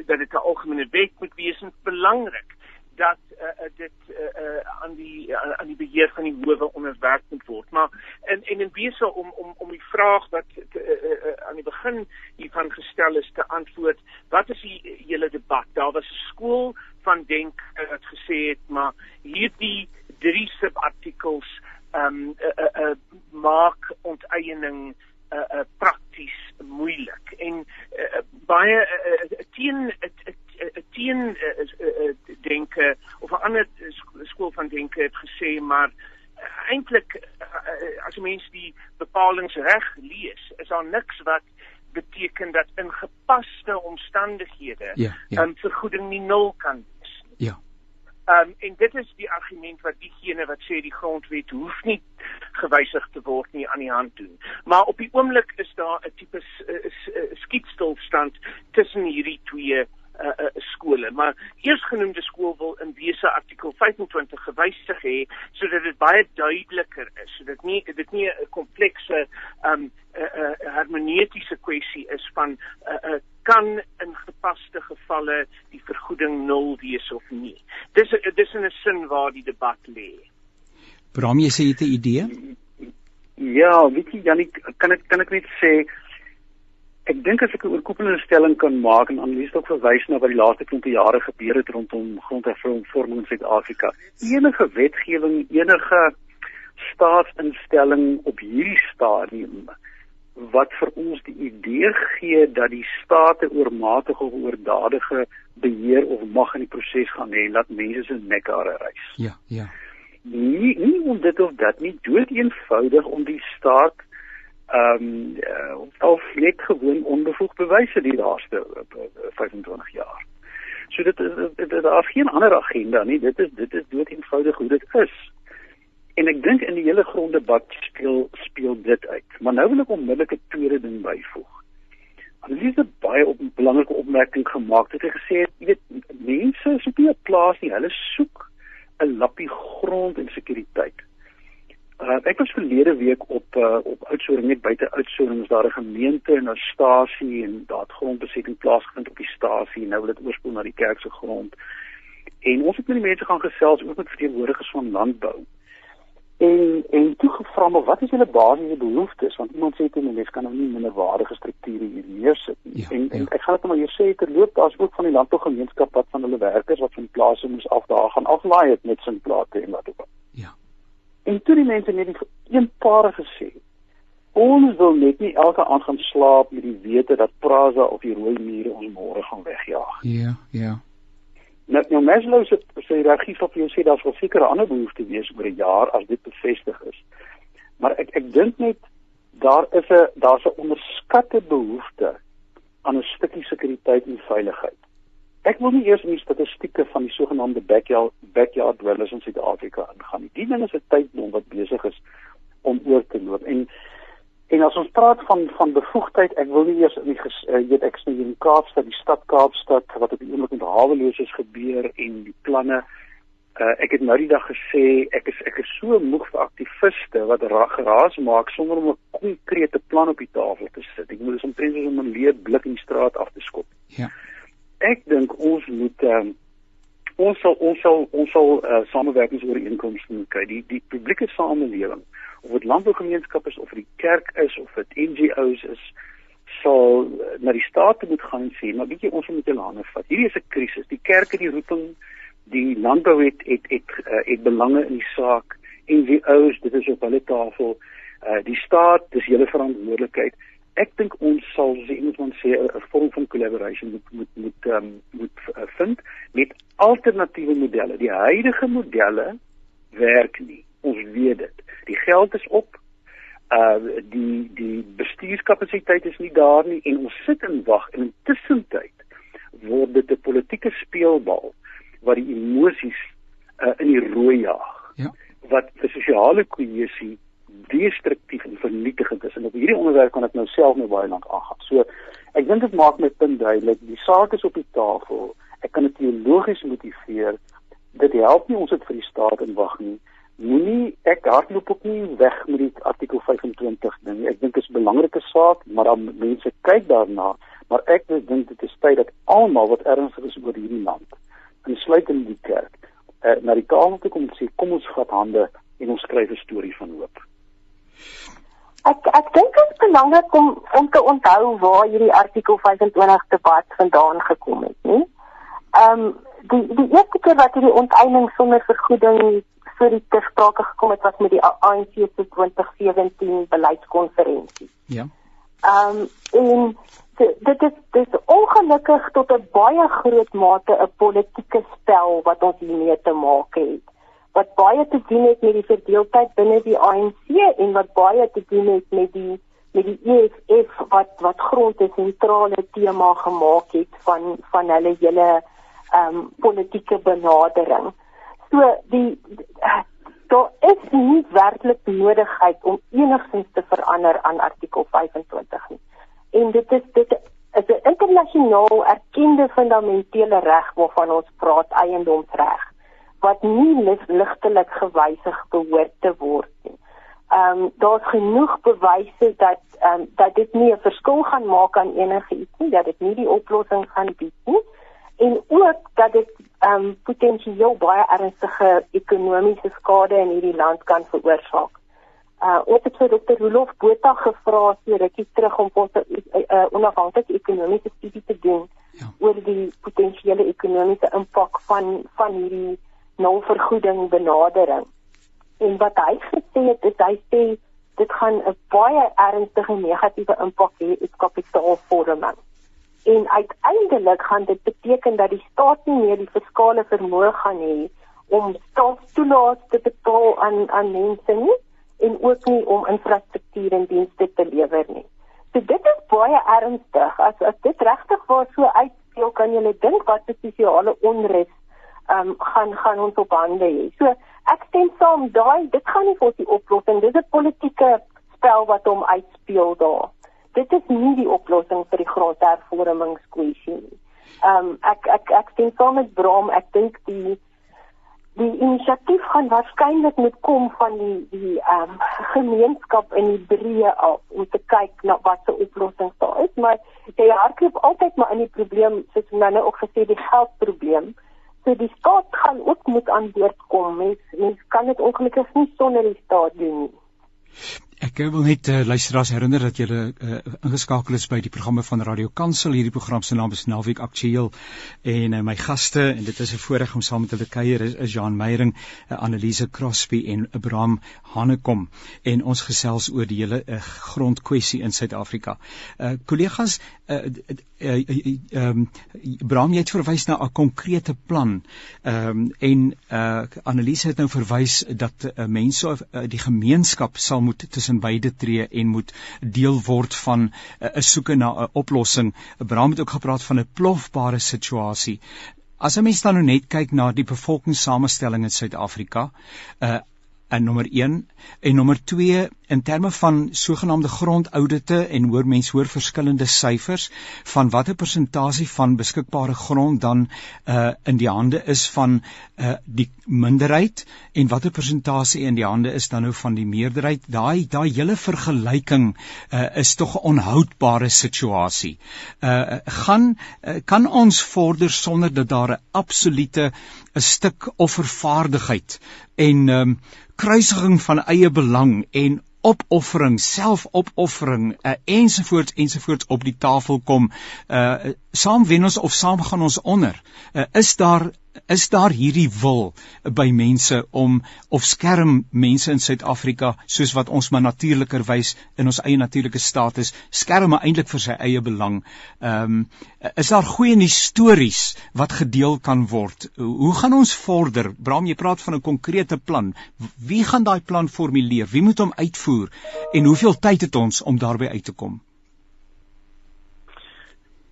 dat dit 'n algemene wet moet wees en belangrik dat uh, dit uh, uh, aan die uh, aan die beheer van die howe onderwerp moet word. Maar in en in wese om om om die vraag wat te, uh, uh, aan die begin hiervan gestel is te antwoord, wat is die hele debat? Daar was 'n skool van denk wat gesê het maar hierdie drie subartikels ehm um, uh, uh, uh, maak onteiening uh, uh, prakties moeilik en uh, baie uh, teen 'n teen uh, uh, denke of 'n ander skool van denke het gesê maar uh, eintlik uh, as jy mens die bepalinge reg lees is daar niks wat beteken dat in gepaste omstandighede 'n ja, ja. um, vergoeding nie nul kan wees. Ja. Um, en dit is die argument wat diegene wat sê die grondwet hoef nie gewysig te word nie aan die hand doen. Maar op die oomblik is daar 'n tipe skietstilstand tussen hierdie twee uh, skole. Maar eersgenoemde skool wil in wese artikel 25 gewysig hê sodat dit baie duideliker is, sodat nie dit nie 'n komplekse um 'n uh, uh, hermeneutiese kwessie is van uh, uh, kan in gepaste gevalle die vergoeding nul wees of nie. Dis dis in 'n sin waar die debat lê. Bram, jy sê jy het 'n idee? Ja, weet jy Janie, kan ek kan ek net sê ek dink as ek 'n oorkoepelende stelling kan maak en aanlees ook verwys na wat die laaste 20 jare gebeur het rondom grondhervorming in Suid-Afrika. Enige wetgewing, enige staatsinstelling op hierdie stadium wat vir ons die idee gee dat die state oormatige of oordadige beheer of mag in die proses gaan hê laat mense se nek hare reis. Ja, ja. Nie nie om dit of dat nie dood eenvoudig om die staat ehm um, uh, of net gewoon onbevoeg bewyse die laaste uh, 25 jaar. So dit dit daar is geen ander agenda nie. Dit is dit is dood eenvoudig hoe dit is. En ek dink in die hele gronddebat speel speel dit uit. Maar nou wil ek onmiddellik 'n tweede ding byvoeg. Annelies het baie op 'n belangrike opmerking gemaak. Het hy gesê, jy weet, mense is op 'n plaas nie, hulle soek 'n lappie grond en sekuriteit. Uh, ek was verlede week op uh, op Oudtshoorn net buite Oudtshoorn is daar 'n gemeente en 'n stasie en daar het grondbesetting plaasgevind op die stasie. Nou wil dit oorspoel na die kerk se grond. En ons het met die mense gaan gesels ook met verteenwoordigers van landbou en en toe gevra maar wat is julle basiese behoeftes? Want iemand sê toe mense kan nou nie minderwaardige strukture hier neersit nie. Ja, en, en ja. ek gaan dit maar hier sê terloop daar's ook van die landbougemeenskap wat van hulle werkers wat van plase moes af daar gaan aflaai het met sin plate en wat ook al. Ja. En toe die mense net die eenparig gesê ons wil net nie elke aand gaan slaap met die wete dat Praza of die rooi mure ons môre gaan wegjaag ja ja Nou nou Maslow se se regie van jou sê daar's wel sekere ander behoeftes wees oor 'n jaar as dit bevestig is. Maar ek ek dink net daar is 'n daar's 'n onderskatte behoefte aan 'n stukkie sekuriteit en veiligheid. Ek wil nie eers in die statistieke van die sogenaamde backyard backyard dwellers in Suid-Afrika ingaan nie. Die ding is 'n tydbom wat besig is om oor te loop en En as ons praat van van bevoegdheid, ek wil nie eers in die uh, weet ek sê in Kaapstad, die stad Kaapstad wat op die oomblik met haweloos is gebeur en die planne uh, ek het nou die dag gesê ek is ek is so moeg vir aktiviste wat geraas maak sonder om 'n konkrete plan op die tafel te sit. Ek moet dis omtrent soos om 'n leë blik in die straat af te skop. Ja. Ek dink ons moet um, ons sal ons sal ons sal uh, samewerkingsooreenkomste kry. Die die publieke samelewing of dit landbougemeenskap is of dit kerk is of dit NGO's is sal eh, na die staat moet gaan en sê maar jy ons moet hulle hande vat. Hierdie is 'n krisis. Die kerk het die roeping die landbou het het het, uh, het belange in die saak. NGO's dit is op hulle tafel. Uh, die staat dis hulle verantwoordelikheid. Ek dink ons sal sê iemand moet sê 'n vorm van collaboration moet moet moet um, moet vind met alternatiewe modelle. Die huidige modelle werk nie ons weet dit. Die geld is op. Uh die die bestuurskapasiteit is nie daar nie en ons sit en wag en intussen tyd word dit 'n politieke speelbal wat die emosies uh in die rooi jaag. Ja. Wat vir sosiale kohesie destruktief en vernietigend is. En op hierdie onderwerp kan ek nou self nou baie lank aangaan. So ek dink dit maak my punt duidelik. Die saak is op die tafel. Ek kan dit teologies motiveer. Dit help nie ons dit vir die staat in wag nie moenie ek hardloop ook nie weg met die artikel 25 ding. Ek dink dit is 'n belangrike saak, maar dan mense kyk daarna, maar ek dink dit is tyd dat almal wat ernstig is oor hierdie land, insluitend die kerk, uh, na die tafel toe kom en sê kom ons vat hande en ons skryf 'n storie van hoop. Ek ek dink dit is belangrik om om te onthou waar hierdie artikel 25 debat vandaan gekom het, nie? Ehm um, die die eerste keer wat hierdie onteiening sonder vergoeding vir die tersprake gekom het was met die ANC se 2017 beleidskonferensie. Ja. Ehm um, en dit is dit is ongelukkig tot 'n baie groot mate 'n politieke spel wat ons hiermee te maak het. Wat baie te doen het met die verdeeldheid binne die ANC en wat baie te doen het met die met die EFF wat wat grond 'n sentrale tema gemaak het van van hulle hele ehm um, politieke benadering. So die daar is nie werklik nodigheid om enigsins te verander aan artikel 25 nie. En dit is dit is 'n internasionaal erkende fundamentele reg waarvan ons praat eiendomsreg wat nie ligtelik gewysig behoort te word nie. Ehm um, daar's genoeg bewyse dat ehm um, dat dit nie 'n verskil gaan maak aan enige iets nie, dat dit nie die oplossing gaan bied nie en ook dat dit ehm um, potensieel baie ernstige ekonomiese skade in hierdie land kan veroorsaak. Uh ons het vir Dr. Rolof Botha gevra so rukkie terug om ons 'n uh, uh, onafhanklike ekonomiese studie te doen ja. oor die potensiële ekonomiese impak van van hierdie nulvergoeding benadering. En wat hy gesê het is hy sê dit gaan 'n baie ernstige negatiewe impak hê op kapitaalvorming en uiteindelik gaan dit beteken dat die staat nie meer die fiskale vermoë gaan hê om staatstoelaat te betaal aan aan mense nie en ook nie om infrastruktuur en dienste te lewer nie. So dit is baie ernstig. As as dit regtig waar so uitspeel, kan jy net dink wat 'n sosiale onrus um, gaan gaan ons op hande hê. So ek stem saam, daai dit gaan nie vir die oplossing. Dit is 'n politieke spel wat hom uitspeel daar dit is nie die oplossing vir die grondhervormingskwessie nie. Ehm um, ek ek ek sien saam met Bram, ek dink die die inisiatief gaan waarskynlik met kom van die die ehm um, gemeenskap in die breë af om te kyk na wat se oplossings daar is, maar jy hardloop altyd maar in die probleem soos nou nou ook gesê die geldprobleem. So die staat gaan ook moet aan boord kom. Mens mens kan dit ongelukkig nie sonder die staat doen nie. Ek wil net uh, luisteraars herinner dat julle uh, ingeskakel is by die programme van Radio Kansel. Hierdie program se naam is Naweek Aktueel en uh, my gaste en dit is 'n voorreg om saam met hulle kuier is, is Jean Meyering, uh, Annelise Crosby en Abraham Hanekom en ons gesels oor die hele uh, grondkwessie in Suid-Afrika. Uh kollegas, uh, uh, uh, um, Abraham het verwys na 'n konkrete plan. Ehm um, en uh Annelise het nou verwys dat uh, mense uh, die gemeenskap sal moet beide tree en moet deel word van 'n uh, soeke na 'n oplossing. Abraham het ook gepraat van 'n plofbare situasie. As 'n mens dan nou net kyk na die bevolkingssamestelling in Suid-Afrika, uh en nommer 1 en nommer 2 in terme van sogenaamde grondaudite en hoor mense hoor verskillende syfers van watter persentasie van beskikbare grond dan uh in die hande is van uh die minderheid en watter persentasie in die hande is dan nou van die meerderheid. Daai daai hele vergelyking uh is tog 'n onhoudbare situasie. Uh gaan uh, kan ons vorder sonder dat daar 'n absolute 'n stuk offervaardigheid en um kruisiging van eie belang en opoffering, selfopoffering uh, ensovoorts ensovoorts op die tafel kom. Uh saam wen ons of saam gaan ons onder. Uh, is daar is daar hierdie wil by mense om of skerm mense in Suid-Afrika soos wat ons maar natuurlikerwys in ons eie natuurlike staat is, skerm eintlik vir sy eie belang. Ehm um, is daar goeie stories wat gedeel kan word? Hoe gaan ons vorder? Bram, jy praat van 'n konkrete plan. Wie gaan daai plan formuleer? Wie moet hom uitvoer? En hoeveel tyd het ons om daarby uit te kom?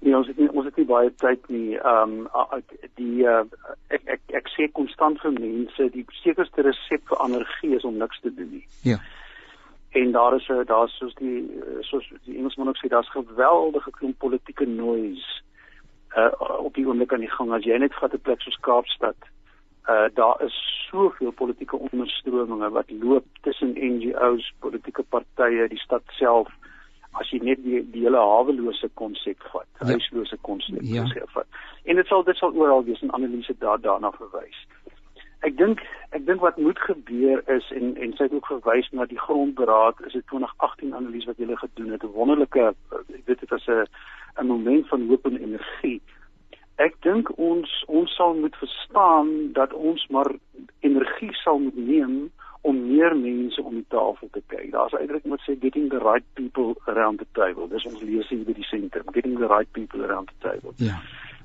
Nee, ons het nie baie tyd nie. Ehm um, die uh, ek ek ek sê konstant vir mense die sekerste resep vir energie is om niks te doen nie. Ja. En daar is 'n daar's soos die soos die Engelsman ook sê daar's geweldige klomp politieke noise uh op die oomblik aan die gang. As jy net vat 'n plek soos Kaapstad, uh daar is soveel politieke onderstrominge wat loop tussen NGO's, politieke partye, die stad self as jy net die, die hele hawelose konsep vat, ja. huislose konsep ja. vat. En dit sal dit sal oral wees en analise daar daarna verwys. Ek dink ek dink wat moet gebeur is en en sy het ook verwys na die grondberaad is 'n 2018 analise wat hulle gedoen het 'n wonderlike ek weet dit was 'n 'n moment van hoop en energie. Ek dink ons ons sal moet verstaan dat ons maar energie sal moet neem om meer mense om die tafel te kry. Daar's uitdrukking wat sê getting the right people around the table. Dis ons lees hier by die sentrum, getting the right people around the table. Ja.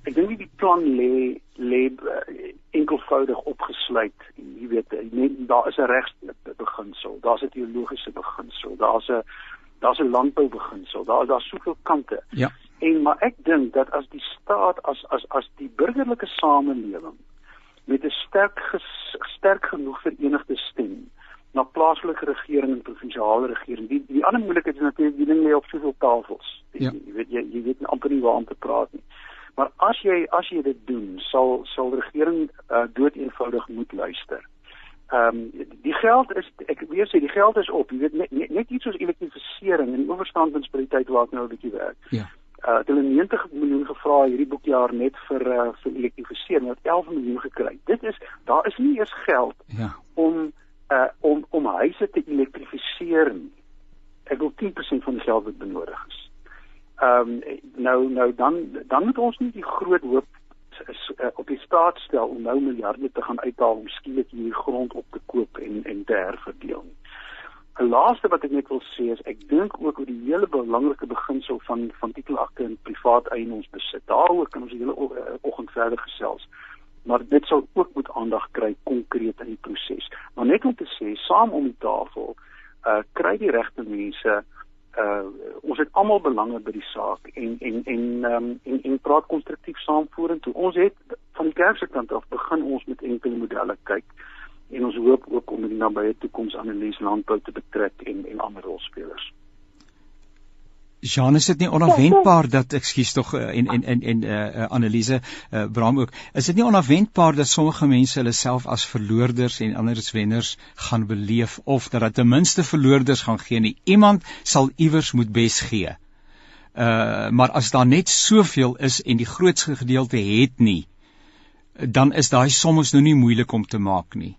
Ek dink die plan lê lê uh, enkelvoudig opgesluit. Jy weet, net daar is 'n regse beginsel, daar's 'n teologiese beginsel, daar's 'n daar's 'n landbou beginsel. Daar daar's soveel kante. Ja. En maar ek dink dat as die staat as as as die burgerlike samelewing met 'n sterk sterk genoeg verenigde stem na plaaslike regering en provinsiale regering. Die die ander moontlikheid is natuurlik die ding lê op soveel tafels. Ja. Jy weet jy, jy weet amper nie waar om te praat nie. Maar as jy as jy dit doen, sal sal die regering uh, dood eenvoudig moet luister. Ehm um, die geld is ek weer sê die geld is op. Jy weet net net, net iets soos elektrifisering en oorstandwinsbeleid waar ek nou 'n bietjie werk. Ja uh hulle 90 miljoen gevra hierdie boekjaar net vir uh vir elektrifisering wat 11 miljoen gekry. Dit is daar is nie eers geld ja. om uh om om huise te elektrifiseer nie. Ek wil 10% van die geld wat benodig is. Ehm um, nou nou dan dan moet ons nie die groot hoop is, uh, op die staat stel om nou miljarde te gaan uithaal om skielik hierdie grond op te koop en en te herverdeel nie. 'n laaste wat ek net wil sê is ek dink ook oor die hele belangrike beginsel van van titelakte in privaat eiendomsbesit. Daaroor kan ons hele eh, oggend verder gesels. Maar dit sal ook moet aandag kry konkreet in die proses. Maar net om te sê, saam om die tafel, uh kry die regte mense uh ons het almal belange by die saak en en en um, en en praat konstruktief saam vorentoe. Ons het van die kerk se kant af begin ons met enkele modelle kyk en ons hoop ook om in die nabye toekoms analise landbou te betrek en en ander rolspelers. Jean is dit nie onverwendbaar dat ekskuus tog eh, en en en en uh, uh, analise uh, Bram ook is dit nie onverwendbaar dat sommige mense hulle self as verloorders en ander as wenners gaan beleef of dat dit ten minste verloorders gaan gee nie iemand sal iewers moet bes gee. Uh maar as daar net soveel is en die grootste gedeelte het nie dan is daai soms nou nie moeilik om te maak nie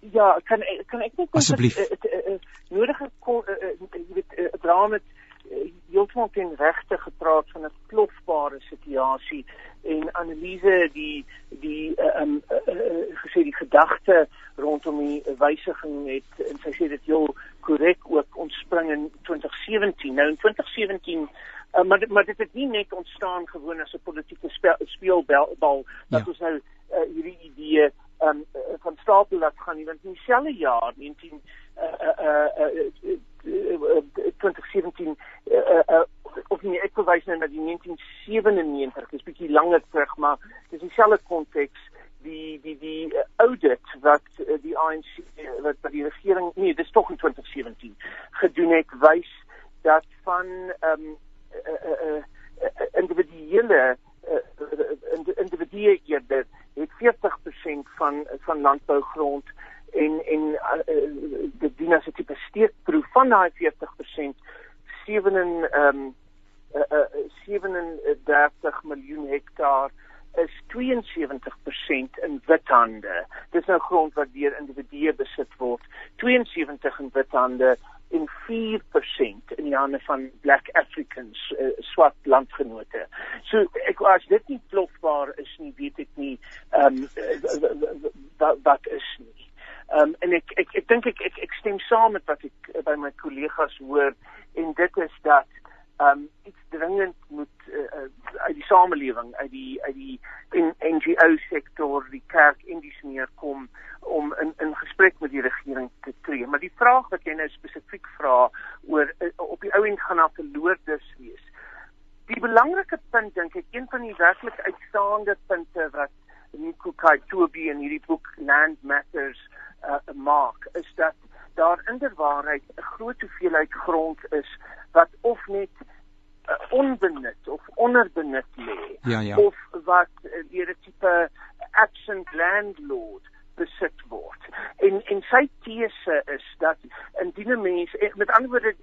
ja, kan kan ek net asseblief. uh, uh, uh, nodige jy weet Abraham het heeltemal ten regte gepraat van 'n plofbare situasie en analise die die ehm um, uh, uh, gesê die gedagte rondom die wysiging het en sy sê dit heel korrek ook ontspring in 2017 nou in 2017 Uh, maar maar dit het nie net ontstaan gewoon as 'n politieke speel, speelbal dat ja. ons nou uh, hierdie idee um, van stapel laat gaan nie want in dieselfde jaar 19 uh, uh, uh, 2017 uh, uh, of nie ek verwys nou na die 1997 dis bietjie langer terug maar dis dieselfde konteks die die die uh, audit wat uh, die ANC uh, wat by die regering nee dis tog in 2017 gedoen het wys dat van um, uh, uh, uh, individuele uh, individue eerder het 40% van van landbougrond en en uh, die Dina se tipe steekproef van daai 40% 7 ehm uh, uh, 37 miljoen hektaar is 72% in withande. Dis nou grond wat deur individue besit word. 72 in withande en 4% in die hande van black africans uh, swart landgenote. So ek as dit nie plofbaar is nie, weet ek nie ehm um, wat wat is nie. Ehm um, en ek ek ek dink ek, ek ek stem saam met wat ek by my kollegas hoor en dit is dat um, iets dringend moet uh, uit die samelewing, uit die uit die NGO sektor, die kerk en die smeer kom om in in gesprek met die regering te tree. Maar die vraag wat jy nou spesifiek vra oor uh, op die ou end gaan daar verloorders wees. Die belangrike punt dink ek, een van die werklik uitstaande punte wat Nico Kaitobi in hierdie boek Land Matters uh, maak, is dat daar inderwaarheid 'n groot hoeveelheid grond is wat of net uh, onbenut of onderbenut lê ja, ja. of wat uh, deur 'n tipe absent landlord besit word. En en sy tese is dat indien 'n mens eh, met ander woorde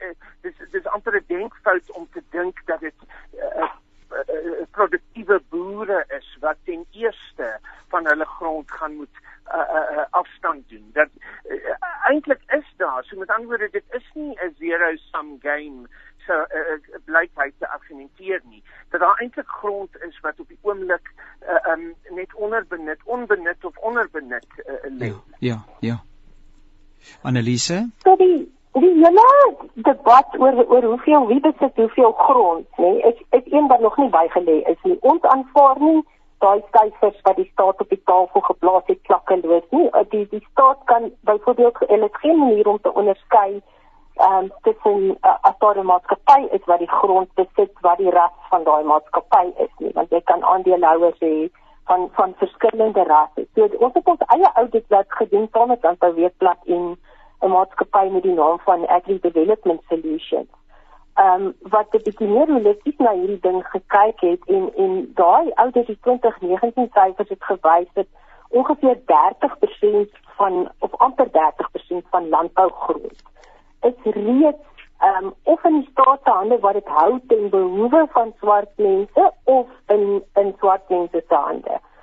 dis dis amper 'n denkfout om te dink dat dit uh, uh, produktiewe boere is wat ten eerste van hulle grond grond gaan moet uh, uh, afstand doen. Dat uh, eintlik is daar, so met ander woorde, dit is nie 'n zero sum game so uh, blyk hy te argumenteer nie. Dat daar eintlik grond is wat op die oomblik uh, um, net onderbenut, onbenut of onderbenut uh, lê. Ja, ja, ja. Annelise? So die die hele debat oor oor hoeveel wie besit hoeveel grond, nê, nee, is is een wat nog nie bygelê is nie. Ons aanvaar nie daai syfers wat die staat op die tafel geplaas het klakkeloos nie. Uh, die die staat kan byvoorbeeld hulle geen manier om te onderskei ehm um, tussen uh, as daar 'n maatskappy is wat die grond besit wat die ras van daai maatskappy is nie want jy kan aandeelhouers hê van van verskillende rasse. So ons het ons eie audit wat gedoen saam met Landbou Weekblad en 'n maatskappy met die naam van Agri Development Solutions. Ehm um, wat die bietjie holisties na hierdie ding gekyk het en en daai audit die 2019 syfers het gewys dat ongeveer 30% van of amper 30% van landbougrond is reeds ehm um, of in die staat se hande wat dit hou ten behoewe van swart mense of in in swart mense se hande. Ehm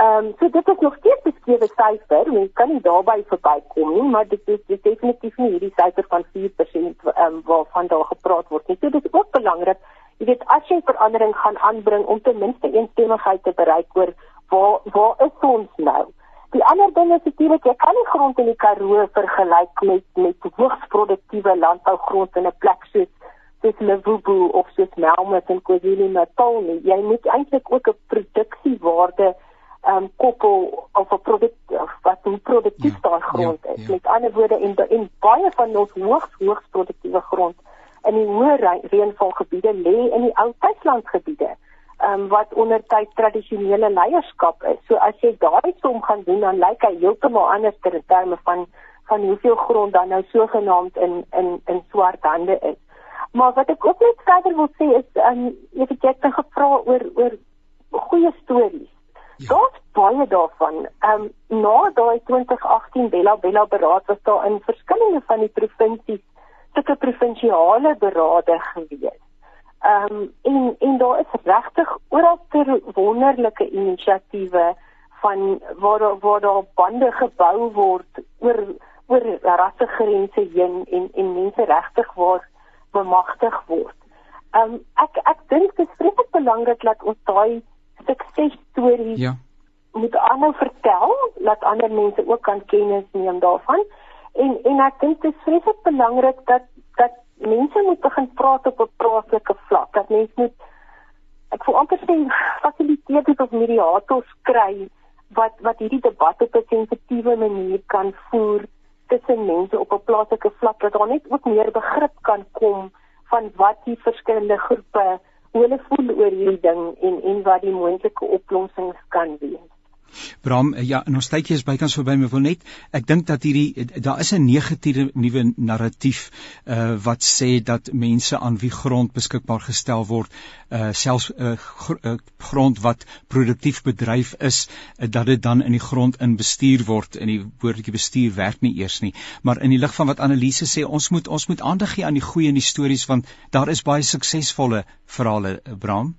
um, so dit is nog steeds 'n skewe syfer, mens kan nie daarby verbykom nie, maar dit is, dit is definitief nie hierdie syfer van 4% ehm um, waarvan daar gepraat word nie. So dit is ook belangrik, jy weet as jy verandering gaan aanbring om ten minste eensstemmigheid te bereik oor waar waar is ons nou? Die ander ding is natuurlik jy kan nie grond in die Karoo vergelyk met met hoogs produktiewe landbougrond in 'n plek soos soos Levubu of soos Melmus in KwaZulu-Natal nie. Jy moet eintlik ook 'n produksiewaarde ehm um, koppel of 'n produk wat hoe produktief ja, daai grond ja, is. Ja. Met ander woorde en en baie van ons hoogs hoogs produktiewe grond in die hoë reënvalgebiede lê in die ou tuislandgebiede um, wat onder tyd tradisionele leierskap is. So as jy daai som gaan doen dan lyk hy heeltemal anders ter terme van van hoeveel grond dan nou sogenaamd in in in swart hande is. Maar wat ek ook net verder wil sê is um jy het jy het gevra oor oor goeie stories. Ja. Daar's baie daarvan. Um na daai 2018 Bella Bella beraad was daar in verskillende van die provinsies sulke provinsiale berade gewees. Ehm um, en en daar is regtig oral ter wonderlike inisiatiewe van waar waar daar bande gebou word oor oor rassegrense heen en en mense regtig waar bemagtig word. Ehm um, ek ek dink dit is vreeslik belangrik dat ons daai suksesstories ja moet aanhou vertel dat ander mense ook kan kennis neem daarvan. En en ek dink dit is vreeslik belangrik dat dat mense moet begin praat op 'n plaaslike vlak. Dat mense moet ek voel amper sê fasiliteer dit of mediators kry wat wat hierdie debat op 'n sensitiewe manier kan voer tussen mense op 'n plaaslike vlak dat daar net ook meer begrip kan kom van wat die verskillende groepe hulle voel oor hierdie ding en en wat die moontlike oplossings kan wees. Bram, ja, en ons tydjie is bykans verby, maar wil net ek dink dat hierdie daar is 'n negatiewe nuwe narratief uh wat sê dat mense aan wie grond beskikbaar gestel word, uh selfs uh, gr uh grond wat produktief bedryf is, uh, dat dit dan in die grond in bestuur word en die woordjie bestuur werk nie eers nie. Maar in die lig van wat Annelise sê, ons moet ons moet aandag gee aan die goeie en die stories want daar is baie suksesvolle verhale, Bram.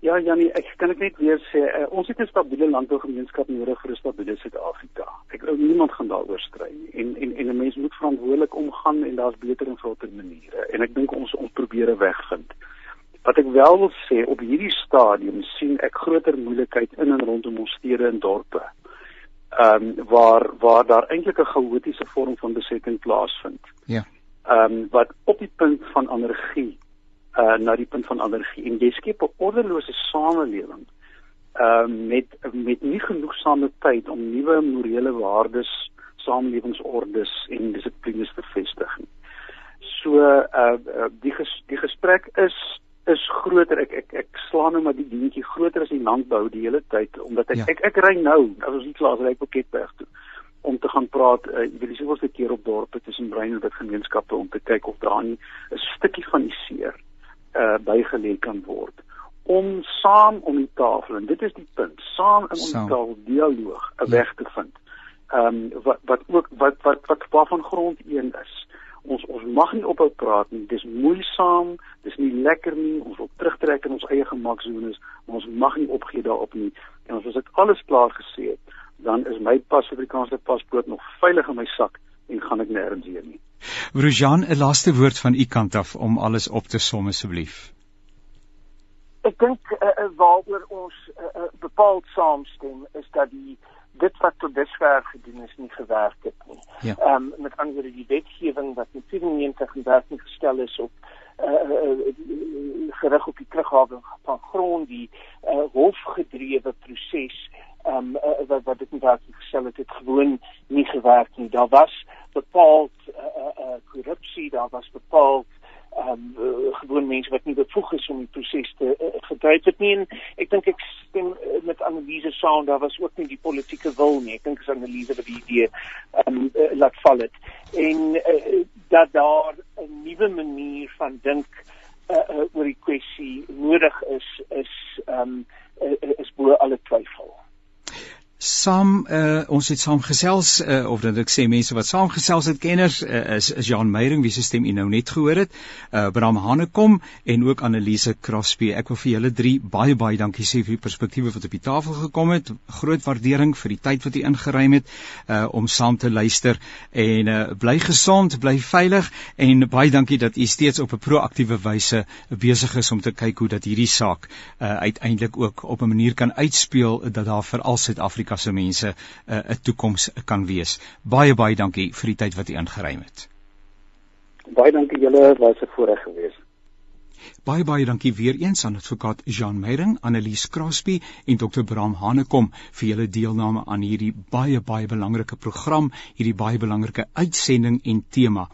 Ja, Janie, ek kan ek net weer sê, uh, ons het 'n stabiele landbougemeenskap nodig vir 'n stabiele Suid-Afrika. Ek uh, niemand gaan daaroor stry nie. En en en 'n mens moet verantwoordelik omgaan en daar's beter en groter maniere. En ek dink ons ons probeer 'n weg vind. Wat ek wel wil sê, op hierdie stadium sien ek groter moeilikheid in en rondom ons stede en dorpe. Ehm um, waar waar daar eintlik 'n chaotiese vorm van besetting plaasvind. Ja. Ehm um, wat op die punt van energie uh na die punt van allergie en jy skep 'n ordelose samelewing uh met met nie genoegsame tyd om nuwe morele waardes, samelewingsordes en dissiplines te vestig nie. So uh, uh die ges, die gesprek is is groter ek ek ek slaan nou maar die dingetjie groter as die landbou die hele tyd omdat ek ja. ek, ek ry nou as ons nie klaar ry ek Bokketberg toe om te gaan praat uh, jy weet jy sou ons 'n keer op dorpe tussen Brein en dit gemeenskappe om te kyk of daar nie 'n stukkie van die seer uh, bygelê kan word om saam om die tafel en dit is die punt saam in ons taal dialoog 'n ja. weg te vind. Ehm um, wat wat ook wat wat wat waarvan grond een is. Ons ons mag nie ophou praat nie. Dis moeisaam, dis nie lekker nie. Ons wil terugtrek in ons eie gemaksones, maar ons mag nie opgee daarop nie. En ons het alles klaar gesê. dan is my pas Suid-Afrikaanse paspoort nog veilig in my sak en gaan ek nêrens heen nie. Rojan, 'n laaste woord van u kant af om alles op te som asseblief. Ek dink uh, waaroor ons uh, bepaald saamstem is dat die dit wat tot dusver gedoen is nie gewerk het nie. Ja. Ehm ja. um, met ander woorde die wetgewing wat in 94 in werking gestel is op uh, uh, gerig op die terughaling van grond die uh, hofgedrewe proses ehm um, uh, wat wat dit inderdaad gestel het het gewoon nie gewerk nie. Daar was bepaald korrupsie, daar was bepaald ehm um, uh, gewoon mense wat nie bevoeg is om die proses te uh, gedryf het nie. En ek dink ek stem uh, met analise saam daar was ook nie die politieke wil nie. Ek dink is analise wat die idee ehm um, uh, laat val het. En uh, dat daar 'n nuwe manier van dink uh, uh, oor die kwessie nodig is is ehm um, uh, is bo alle twyfel Sam uh, ons het saam gesels uh, of dat ek sê mense wat saam gesels het kenners uh, is is Jan Meyering wie se stem u nou net gehoor het. Uh, Bram Hanekom en ook Annelise Crosby. Ek wil vir julle drie baie baie dankie sê vir die perspektiewe wat op die tafel gekom het. Groot waardering vir die tyd wat u ingeruim het uh, om saam te luister en uh, bly gesond, bly veilig en baie dankie dat u steeds op 'n proaktiewe wyse besig is om te kyk hoe dat hierdie saak uh, uiteindelik ook op 'n manier kan uitspeel dat daar vir al Suid-Afrika Suid-Afrika se mense 'n uh, 'n toekoms kan wees. Baie baie dankie vir die tyd wat u ingeruim het. Baie dankie julle, was 'n voorreg geweest. Baie baie dankie weer eens aan advokaat Jean Meyering, Annelies Crosby en Dr. Bram Hanekom vir julle deelname aan hierdie baie baie belangrike program, hierdie baie belangrike uitsending en tema.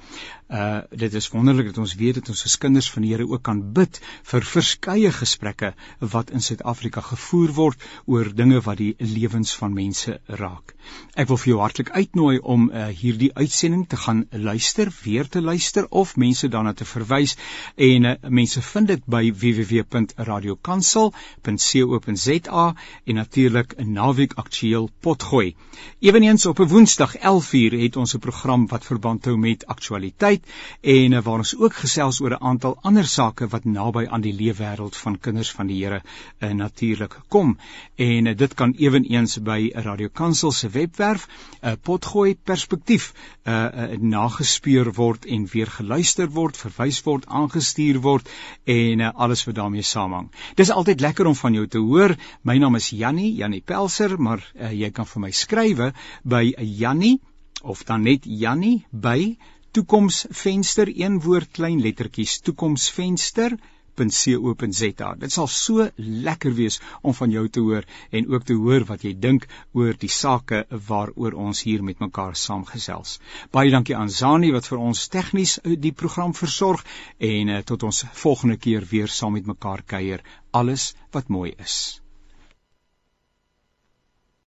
Uh dit is wonderlik dat ons weet dat ons as kinders van die Here ook kan bid vir verskeie gesprekke wat in Suid-Afrika gevoer word oor dinge wat die lewens van mense raak. Ek wil vir jou hartlik uitnooi om uh hierdie uitsending te gaan luister, weer te luister of mense daarna te verwys en uh, mense vind dit by www.radiokansel.co.za en natuurlik 'n naweek aktueel potgooi. Eweneens op 'n Woensdag 11:00 het ons 'n program wat verband hou met aktualiteit tyd en uh, waar ons ook gesels oor 'n aantal ander sake wat naby aan die leefwêreld van kinders van die Here uh, natuurlik kom. En uh, dit kan eweneens by Radio Kansel se webwerf 'n uh, potgooi perspektief uh, uh, nagespeur word en weer geluister word, verwys word, aangestuur word en uh, alles wat daarmee saamhang. Dis altyd lekker om van jou te hoor. My naam is Jannie, Jannie Pelser, maar uh, jy kan vir my skrywe by Jannie of dan net Jannie by toekomsvenster een woord klein lettertjies toekomsvenster .co.za. Dit sal so lekker wees om van jou te hoor en ook te hoor wat jy dink oor die sake waaroor ons hier met mekaar saamgesels. Baie dankie aan Zani wat vir ons tegnies die program versorg en uh, tot ons volgende keer weer saam met mekaar kuier. Alles wat mooi is.